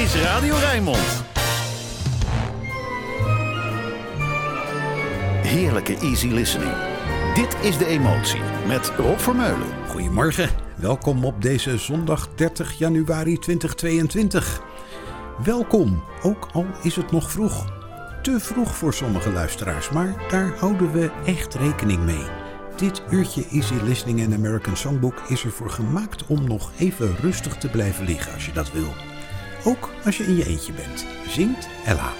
is Radio Rijnmond. Heerlijke easy listening. Dit is De Emotie met Rob Vermeulen. Goedemorgen, welkom op deze zondag 30 januari 2022. Welkom, ook al is het nog vroeg. Te vroeg voor sommige luisteraars, maar daar houden we echt rekening mee. Dit uurtje Easy Listening en American Songbook is ervoor gemaakt om nog even rustig te blijven liggen als je dat wil. Ook als je in je eentje bent, zingt Ella.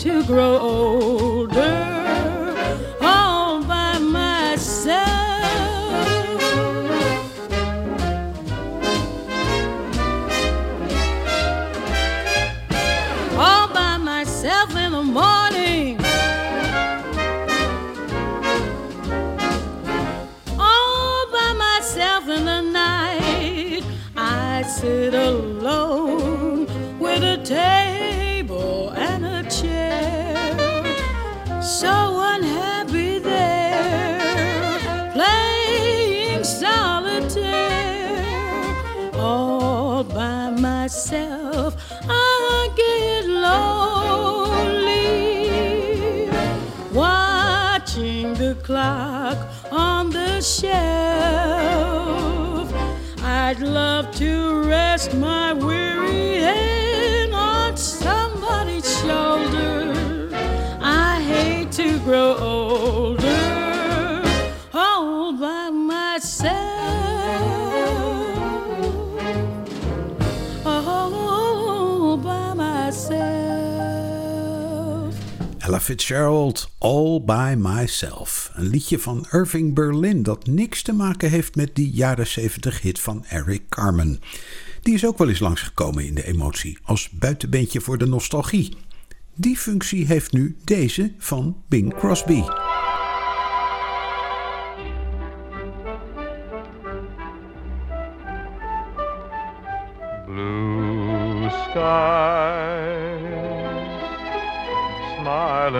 To grow. older Fitzgerald, All By Myself. Een liedje van Irving Berlin dat niks te maken heeft met die jaren 70 hit van Eric Carmen. Die is ook wel eens langsgekomen in de emotie als buitenbeentje voor de nostalgie. Die functie heeft nu deze van Bing Crosby. Blue skies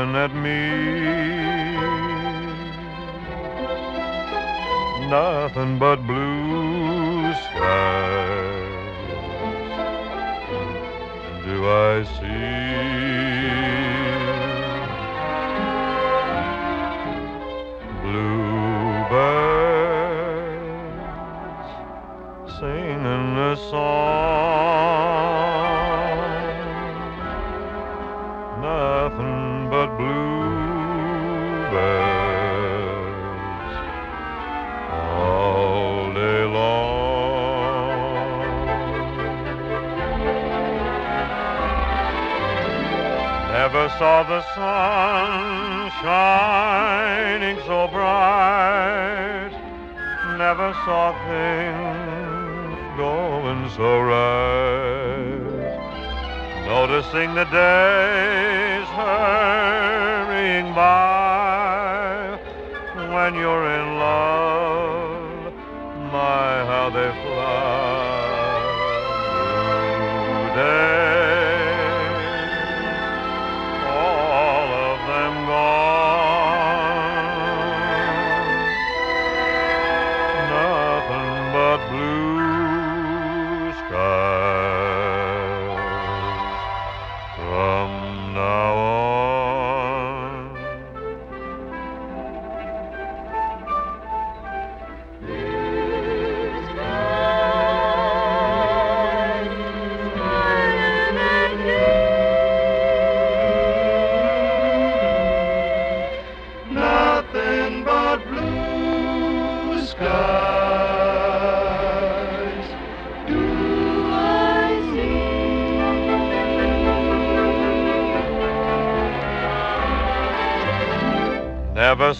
smiling at me. Nothing but blue skies. Do I see saw the sun shining so bright. Never saw things going so right. Noticing the days hurrying by.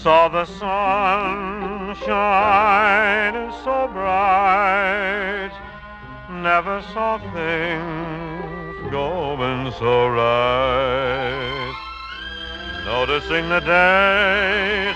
Saw the sun shine so bright. Never saw things going so right. Noticing the hurrying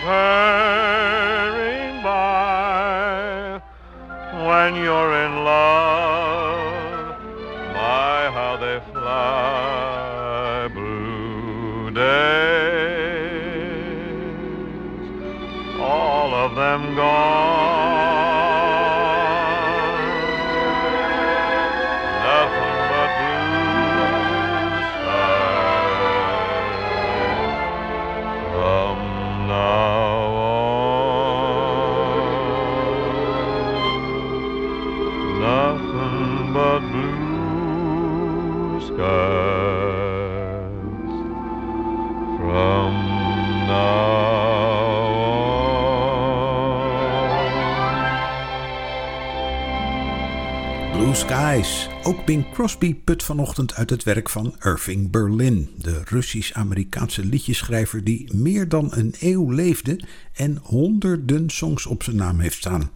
Skies. Ook Bing Crosby put vanochtend uit het werk van Irving Berlin, de Russisch-Amerikaanse liedjeschrijver die meer dan een eeuw leefde en honderden songs op zijn naam heeft staan.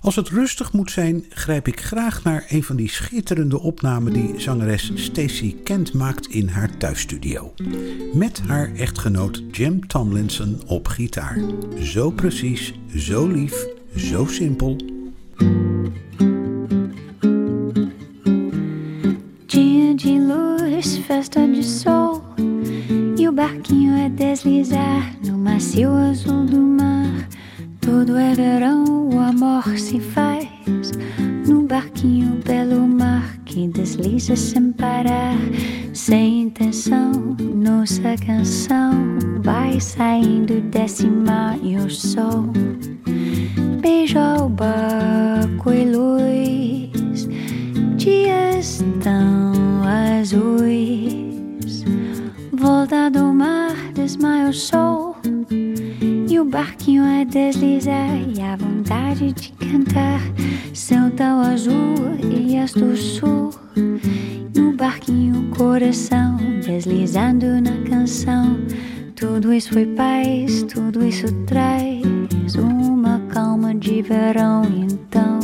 Als het rustig moet zijn, grijp ik graag naar een van die schitterende opnamen die zangeres Stacey Kent maakt in haar thuisstudio. Met haar echtgenoot Jim Tomlinson op gitaar. Zo precies, zo lief, zo simpel deslizar no macio azul do mar. Todo é verão, o amor se faz No barquinho belo mar que desliza sem parar. Sem intenção, nossa canção Vai saindo desse mar e o sol Beija o barco e luz Dias tão azuis. Volta do mar, desmaia o sol E o barquinho a deslizar E a vontade de cantar. Céu tão azul e as do sul. No barquinho coração Deslizando na canção. Tudo isso foi paz, tudo isso traz Uma calma de verão então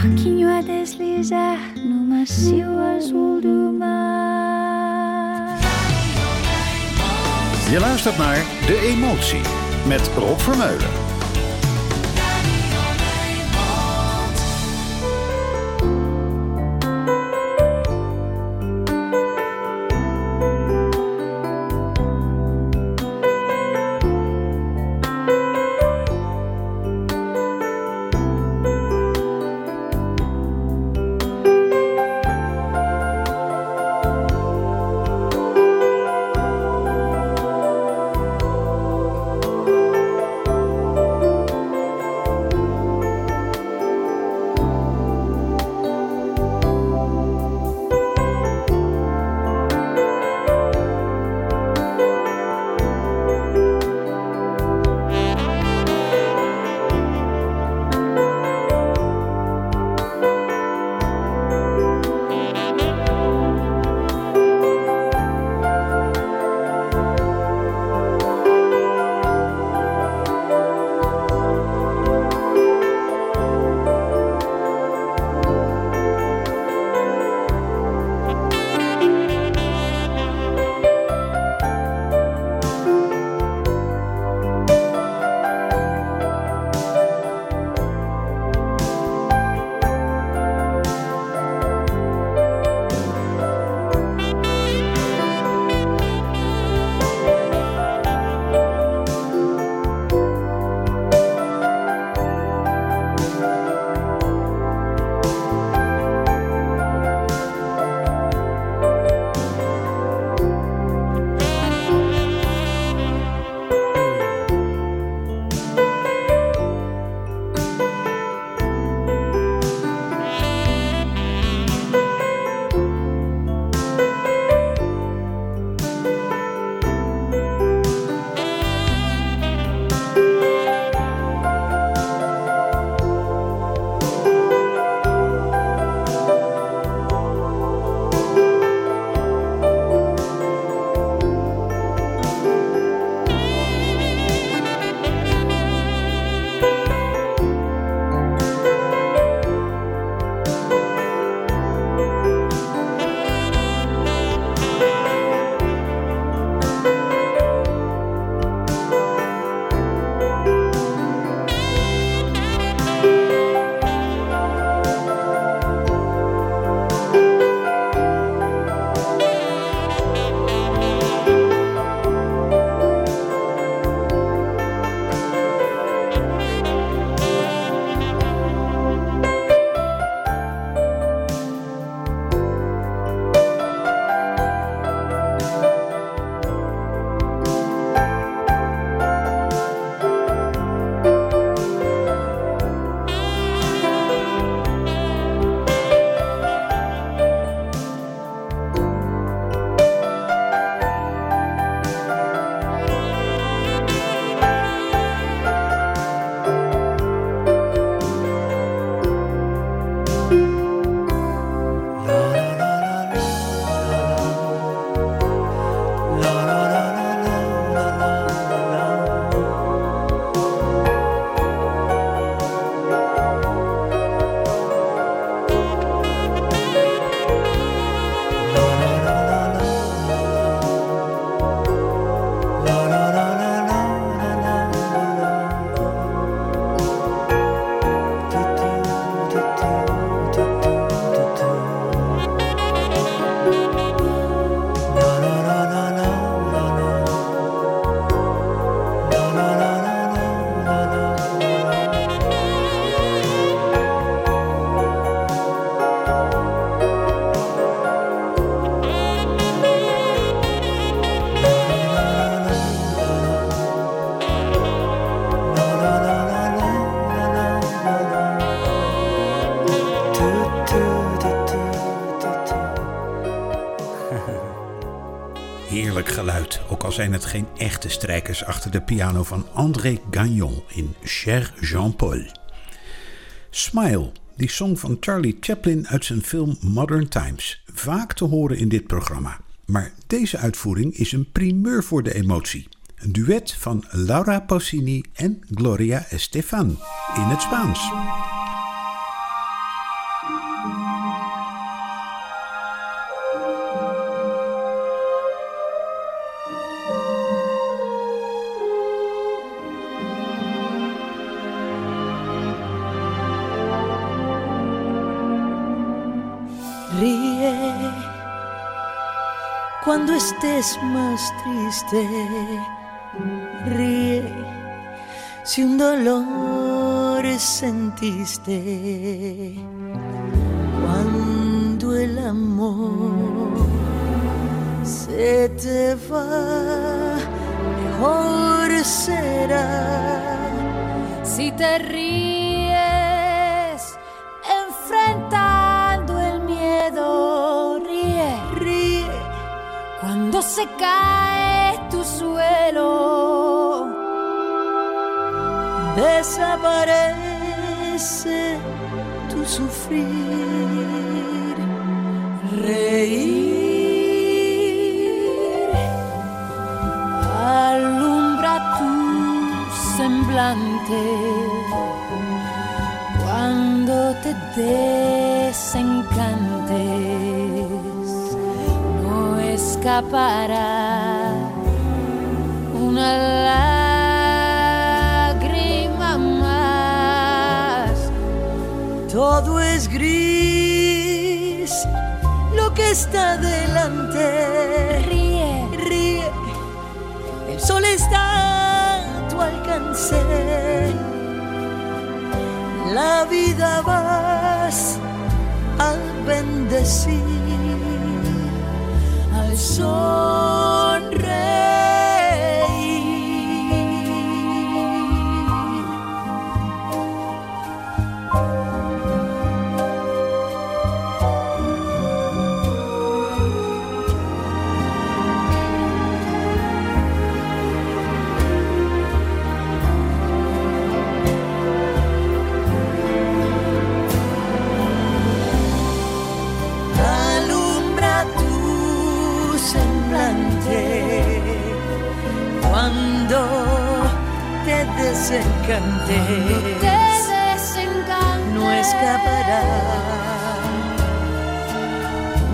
barquinho a deslizar no macio azul do mar. Je luistert naar De Emotie met Rob Vermeulen. Zijn het geen echte strijkers achter de piano van André Gagnon in Cher Jean-Paul. Smile, die song van Charlie Chaplin uit zijn film Modern Times, vaak te horen in dit programma. Maar deze uitvoering is een primeur voor de emotie. Een duet van Laura Pausini en Gloria Estefan in het Spaans. Cuando estés más triste. Ríe si un dolor sentiste. Cuando el amor se te va, mejor será Si te ríes se cae tu suelo. desaparece tu sufrir. Reír Alumbra tu semblante cuando te desencantes. Escapará una lágrima más. todo es gris, lo que está delante. Ríe, Ríe, el sol está a tu alcance. La vida vas a bendecir al desencantes. te desencantes. No escapará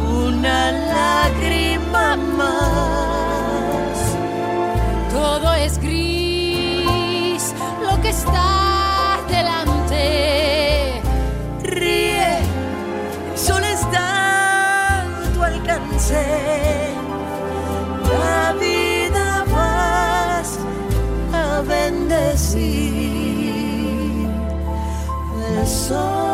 una lágrima más. El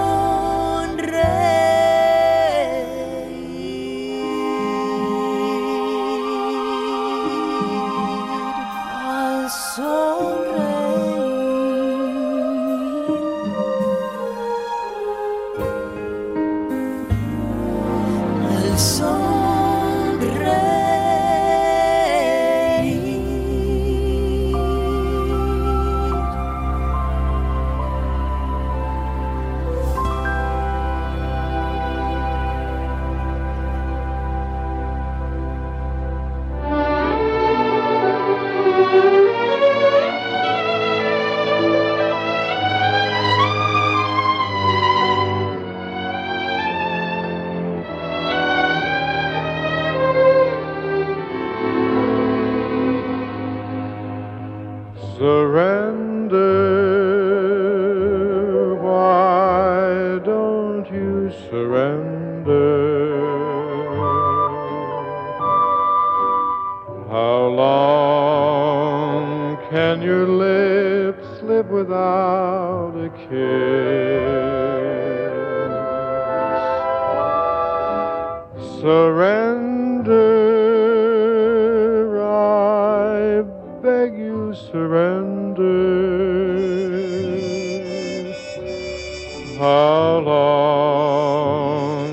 How long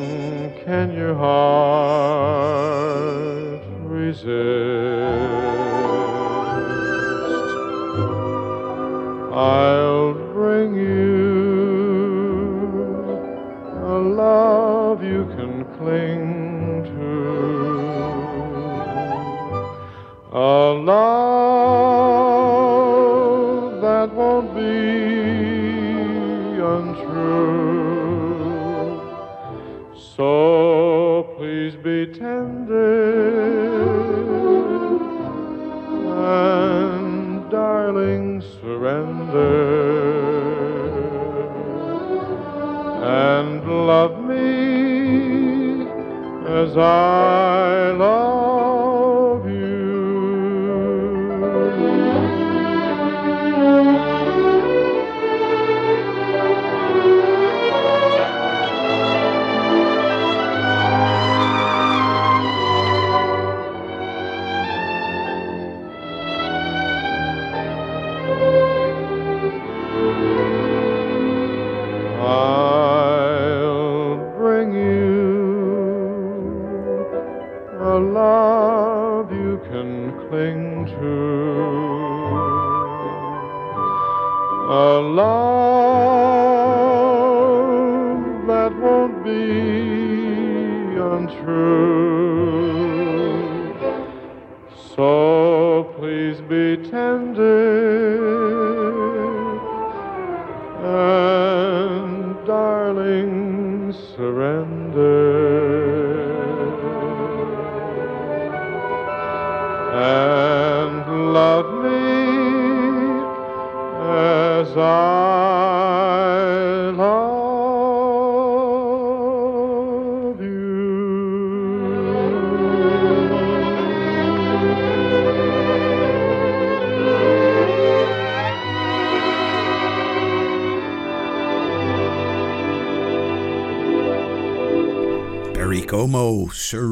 can your heart So please be tender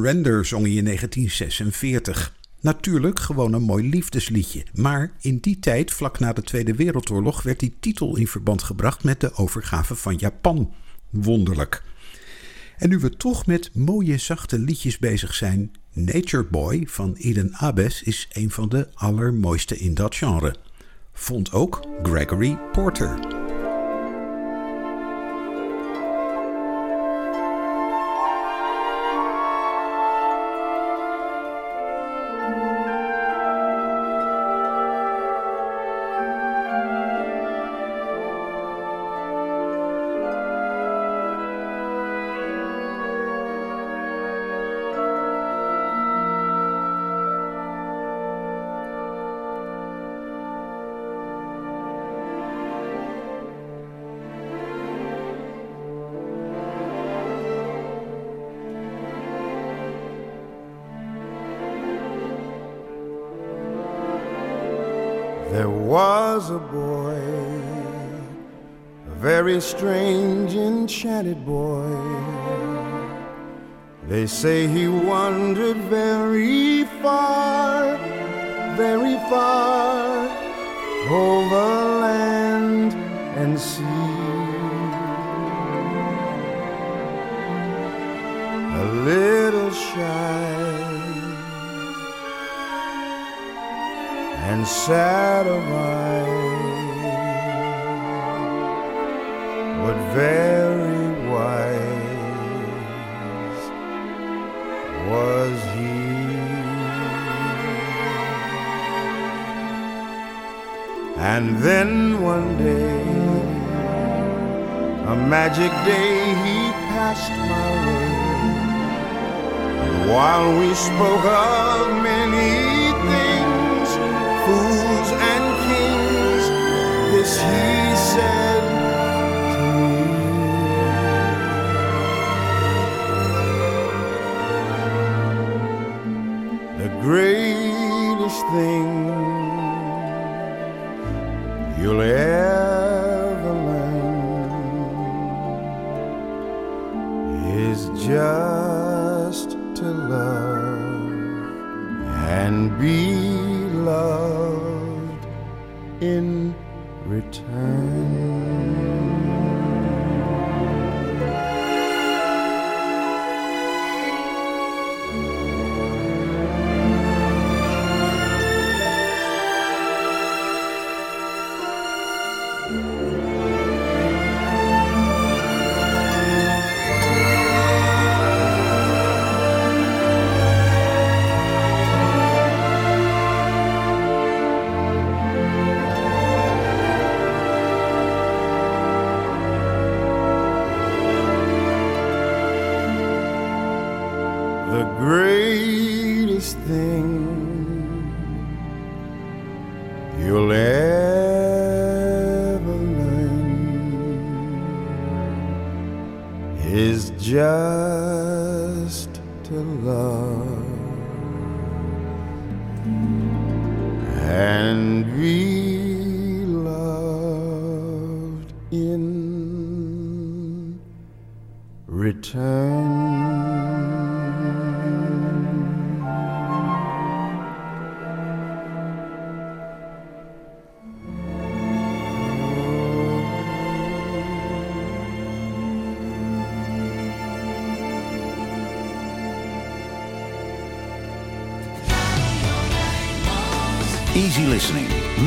Surrender zong hij in 1946. Natuurlijk gewoon een mooi liefdesliedje. Maar in die tijd, vlak na de Tweede Wereldoorlog, werd die titel in verband gebracht met de overgave van Japan. Wonderlijk. En nu we toch met mooie zachte liedjes bezig zijn, Nature Boy van Eden Abes is een van de allermooiste in dat genre. Vond ook Gregory Porter. There was a boy, a very strange, enchanted boy. They say he wandered very far, very far over land and sea. Sad of but very wise was he. And then one day, a magic day, he passed my way. And while we spoke of greatest thing you'll ever learn is just to love and be loved in return.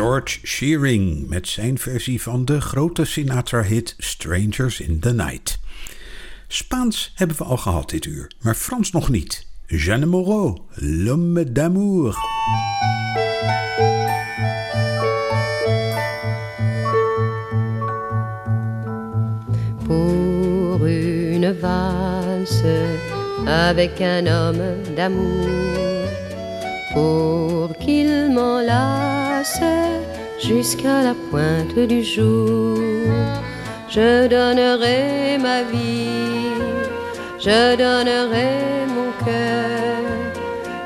George Shearing met zijn versie van de grote Sinatra-hit Strangers in the Night. Spaans hebben we al gehad dit uur, maar Frans nog niet. Jeanne Moreau, L'homme d'amour. pour une valse avec un homme d'amour, pour qu'il m'enlace jusqu'à la pointe du jour. Je donnerai ma vie, je donnerai mon cœur,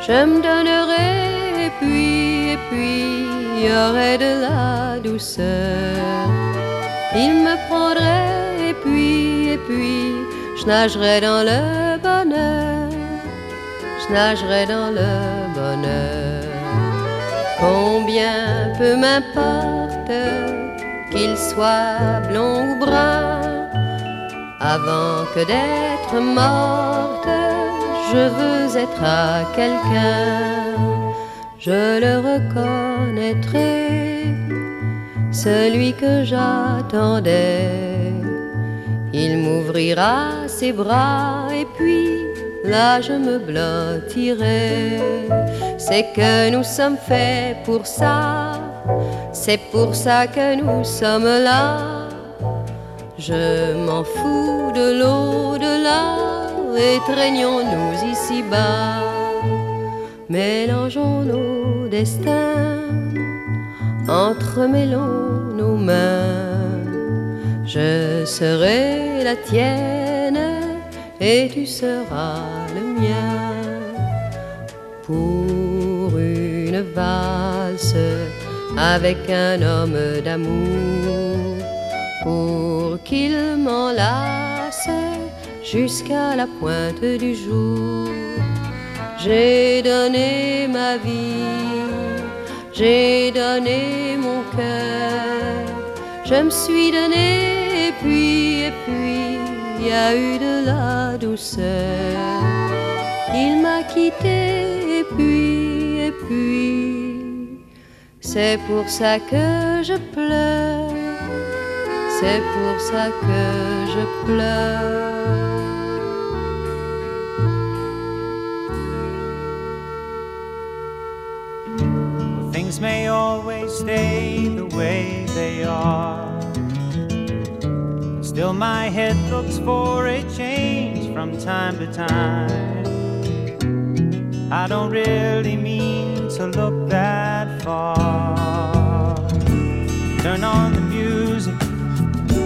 je me donnerai et puis, et puis, il y aurait de la douceur. Il me prendrait et puis, et puis, je nagerais dans le bonheur, je nagerais dans le bonheur. Combien peu m'importe qu'il soit blond ou brun, avant que d'être morte, je veux être à quelqu'un, je le reconnaîtrai celui que j'attendais. Il m'ouvrira ses bras et puis là je me blottirai. C'est que nous sommes faits pour ça, c'est pour ça que nous sommes là. Je m'en fous de l'au-delà, étreignons-nous ici-bas, mélangeons nos destins entremêlons nos mains. Je serai la tienne et tu seras le mien. Pour une valse avec un homme d'amour, pour qu'il m'enlace jusqu'à la pointe du jour. J'ai donné ma vie, j'ai donné mon cœur, je me suis donné et puis, et puis, y a eu de la douceur. Il m'a quitté et puis, et puis, c'est pour ça que je pleure, c'est pour ça que je pleure. Things may always stay the way they are. Still, my head looks for a change from time to time. I don't really mean to look that far. Turn on the music,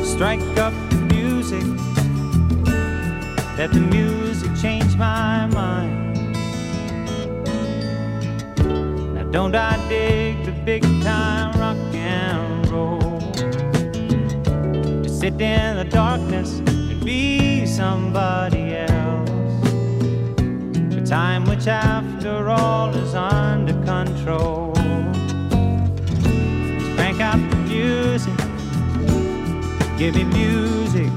strike up the music. Let the music change my mind. Now, don't I dig the big time sit in the darkness and be somebody else. The time which, after all, is under control. Just crank out the music, give me music.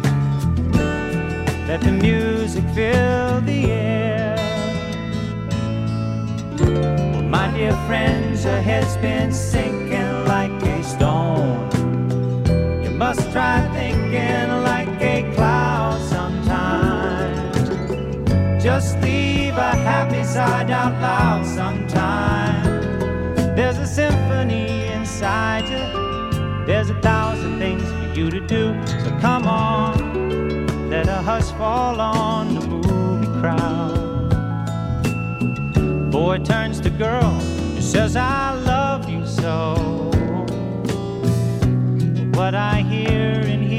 Let the music fill the air. Well, My dear friends, your head's been sinking like a stone. You must try thinking like a cloud sometimes. Just leave a happy side out loud sometimes. There's a symphony inside you. There's a thousand things for you to do. So come on, let a hush fall on the movie crowd. Boy turns to girl and says, I love you so. What I hear and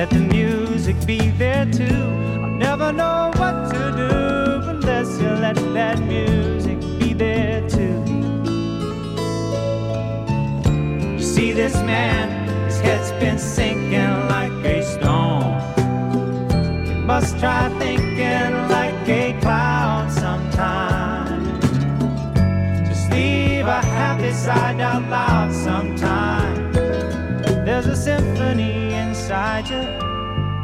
Let the music be there too. I'll never know what to do unless you let that music be there too. You see this man, his head's been sinking like a stone. You must try thinking like a cloud sometime. Just leave a happy side out loud sometime. You.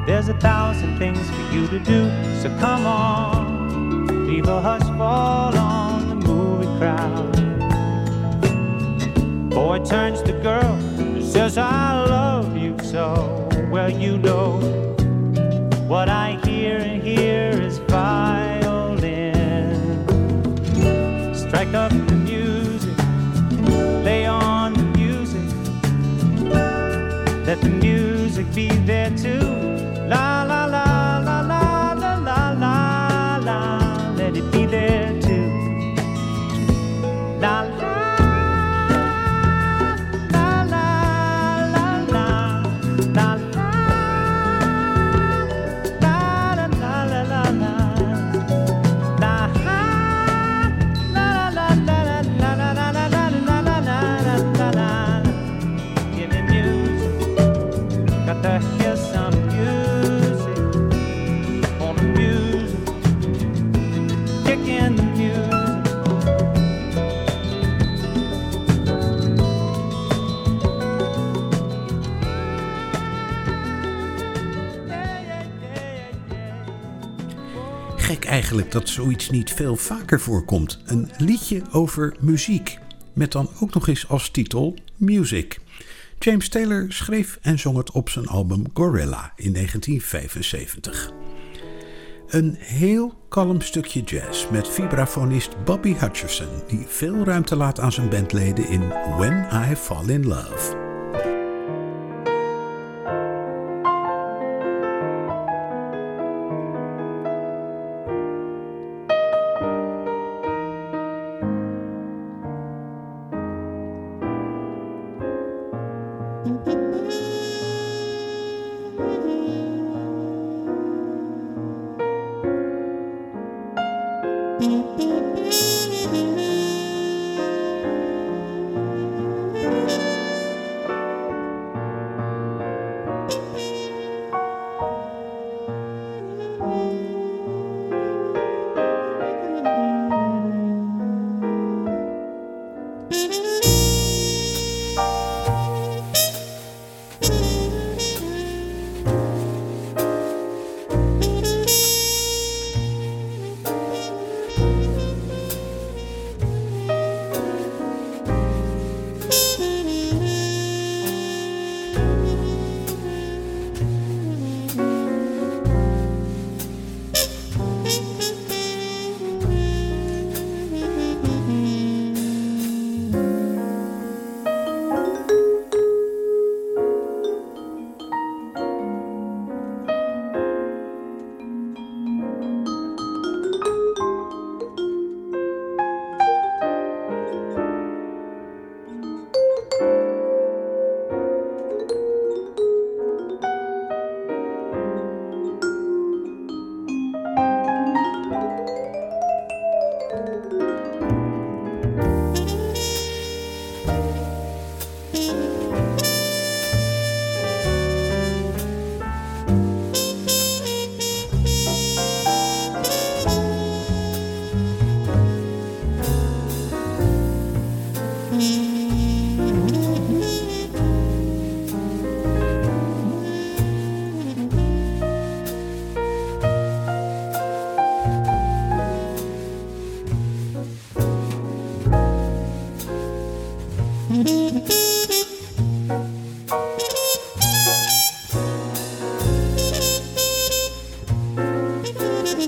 There's a thousand things for you to do. So come on, leave a hush fall on the movie crowd. Boy turns to girl and says, I love you so. Well, you know what I hear and hear is violin. Strike up the music, lay on the music. Let the music be there too. Dat zoiets niet veel vaker voorkomt. Een liedje over muziek. Met dan ook nog eens als titel Music. James Taylor schreef en zong het op zijn album Gorilla in 1975. Een heel kalm stukje jazz met vibrafonist Bobby Hutcherson, die veel ruimte laat aan zijn bandleden in When I Fall in Love.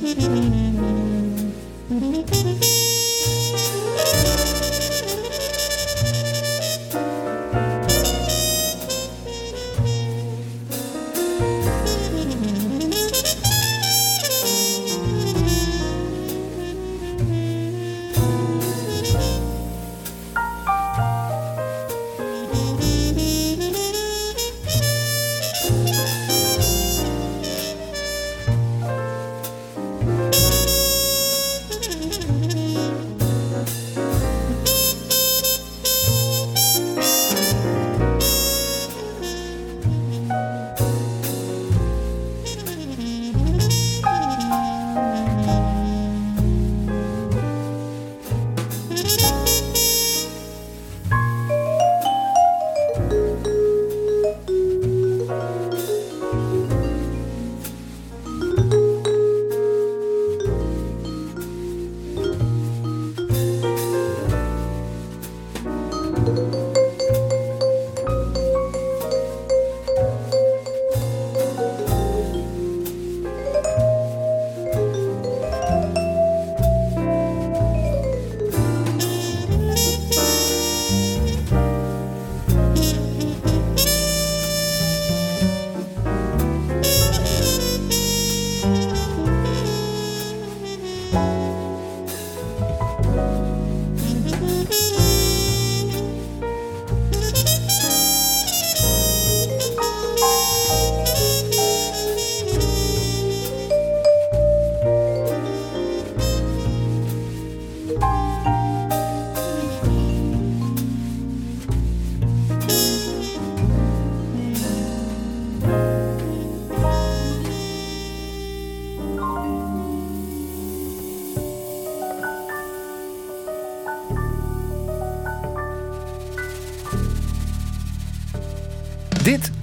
Mm-hmm.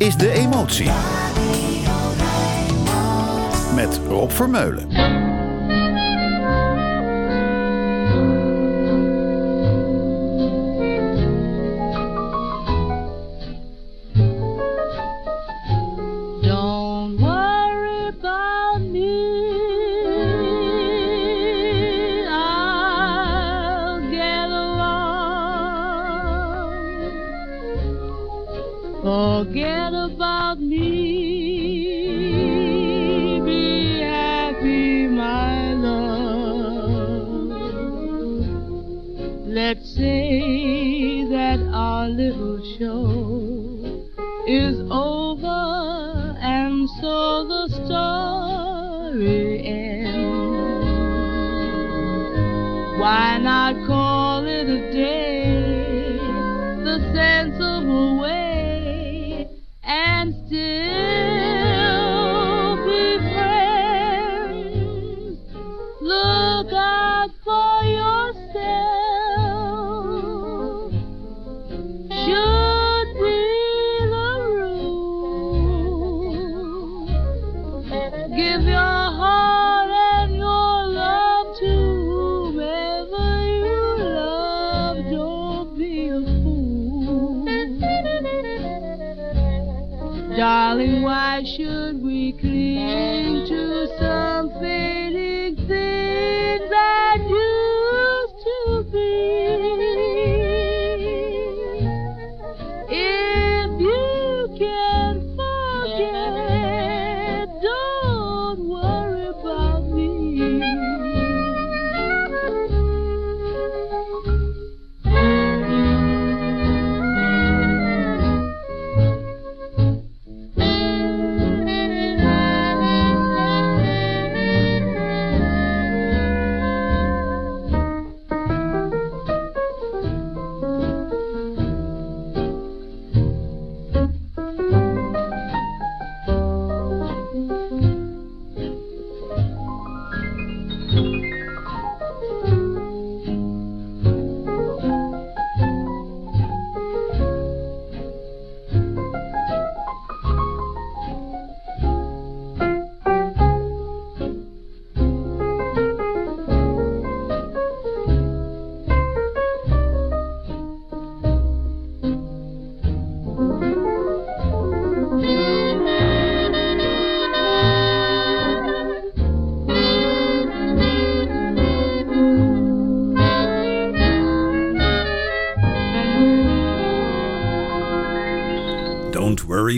Is De Emotie. Met Rob Vermeulen.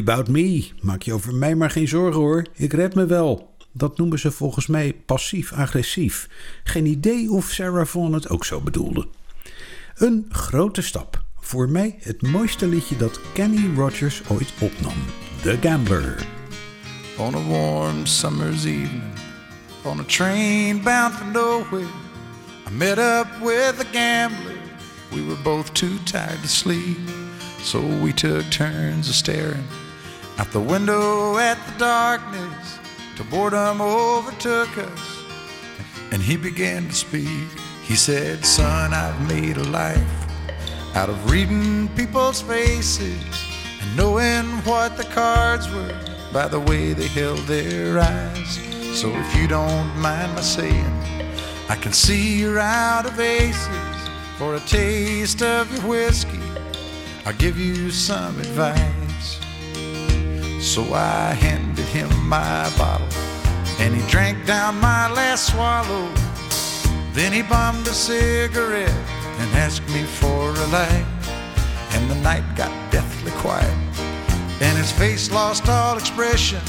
About me. Maak je over mij maar geen zorgen hoor. Ik red me wel. Dat noemen ze volgens mij passief-agressief. Geen idee of Sarah Vaughan het ook zo bedoelde. Een grote stap. Voor mij het mooiste liedje dat Kenny Rogers ooit opnam. The Gambler. On a warm summer's evening, on a train bound for nowhere, I met up with a gambler. We were both too tired to sleep, so we took turns of staring out the window at the darkness till boredom overtook us. And he began to speak. He said, Son, I've made a life out of reading people's faces and knowing what the cards were by the way they held their eyes. So if you don't mind my saying, I can see you're out of aces. For a taste of your whiskey, I'll give you some advice. So I handed him my bottle, and he drank down my last swallow. Then he bummed a cigarette and asked me for a light. And the night got deathly quiet, and his face lost all expression.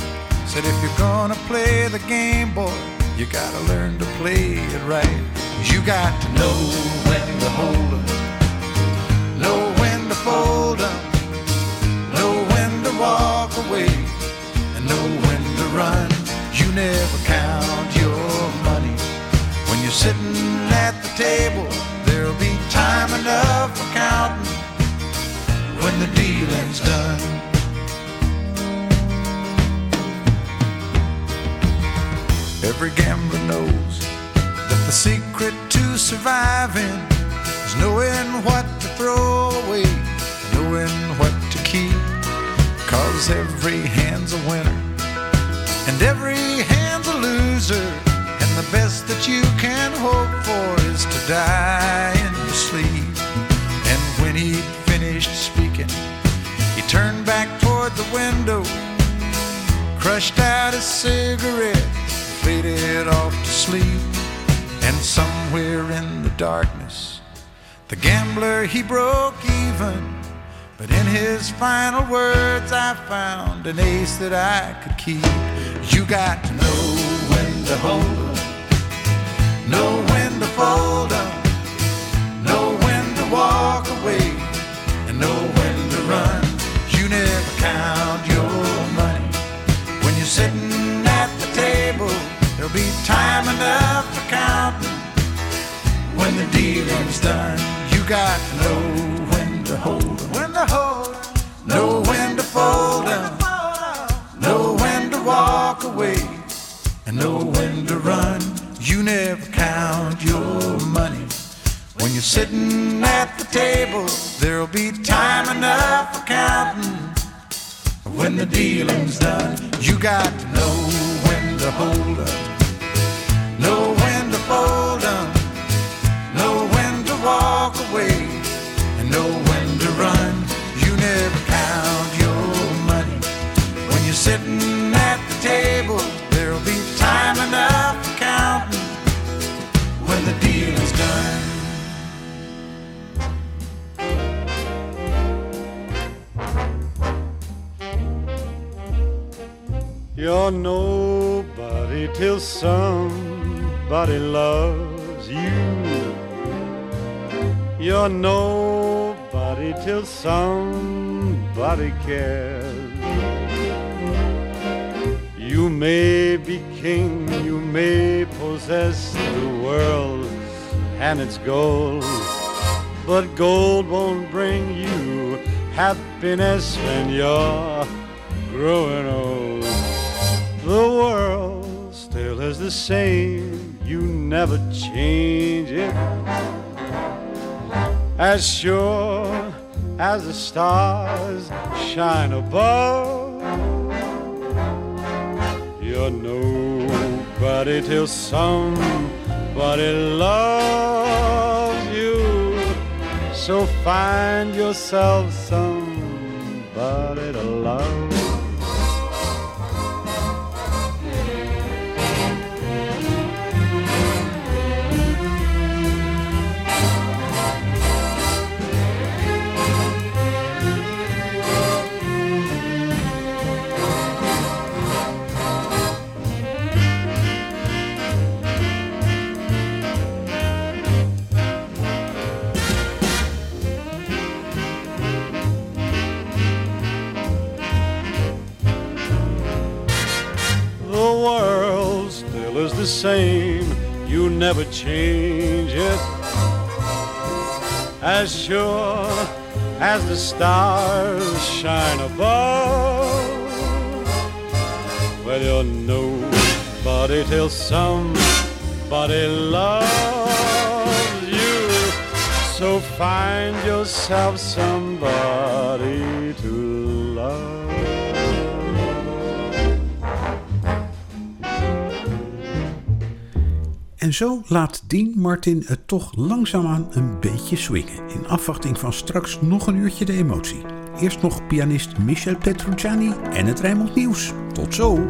Said, if you're gonna play the game, boy, you gotta learn to play it right. You got to know when to hold 'em, know when to fold 'em, know when to walk and know when to run. You never count your money when you're sitting at the table. There'll be time enough for counting when the dealing's done. Every gambler knows that the secret to surviving is knowing what to throw away, knowing. Every hand's a winner, and every hand's a loser. And the best that you can hope for is to die in your sleep. And when he'd finished speaking, he turned back toward the window, crushed out his cigarette, faded off to sleep. And somewhere in the darkness, the gambler he broke even. But in his final words, I found an ace that I could keep. You got to know when to hold 'em, know when to fold 'em, know when to walk away, and know when to run. You never count your money when you're sitting at the table. There'll be time enough for counting when the dealing's done. You got to know to hold 'em, when to hold 'em, know when to fold 'em, know when to walk away, and know when to run. You never count your money. When you're sitting at the table. There'll be time enough for counting. When the dealing's done. You got to know when to hold 'em, know when to fold 'em, know when to walk away, and know sitting at the table. There'll be time enough for counting when the deal is done. You're nobody till somebody loves you. You're nobody till somebody cares. May be king, you may possess the world and its gold, but gold won't bring you happiness when you're growing old. The world still is the same, you never change it. As sure as the stars shine above, nobody till somebody loves you. So find yourself somebody to love. Same. You never change it. As sure as the stars shine above. Well, you're nobody till somebody loves you. So find yourself somebody to love. En zo laat Dean Martin het toch langzaamaan een beetje swingen. In afwachting van straks nog een uurtje de emotie. Eerst nog pianist Michel Petrucciani en het Rijnmond Nieuws. Tot zo!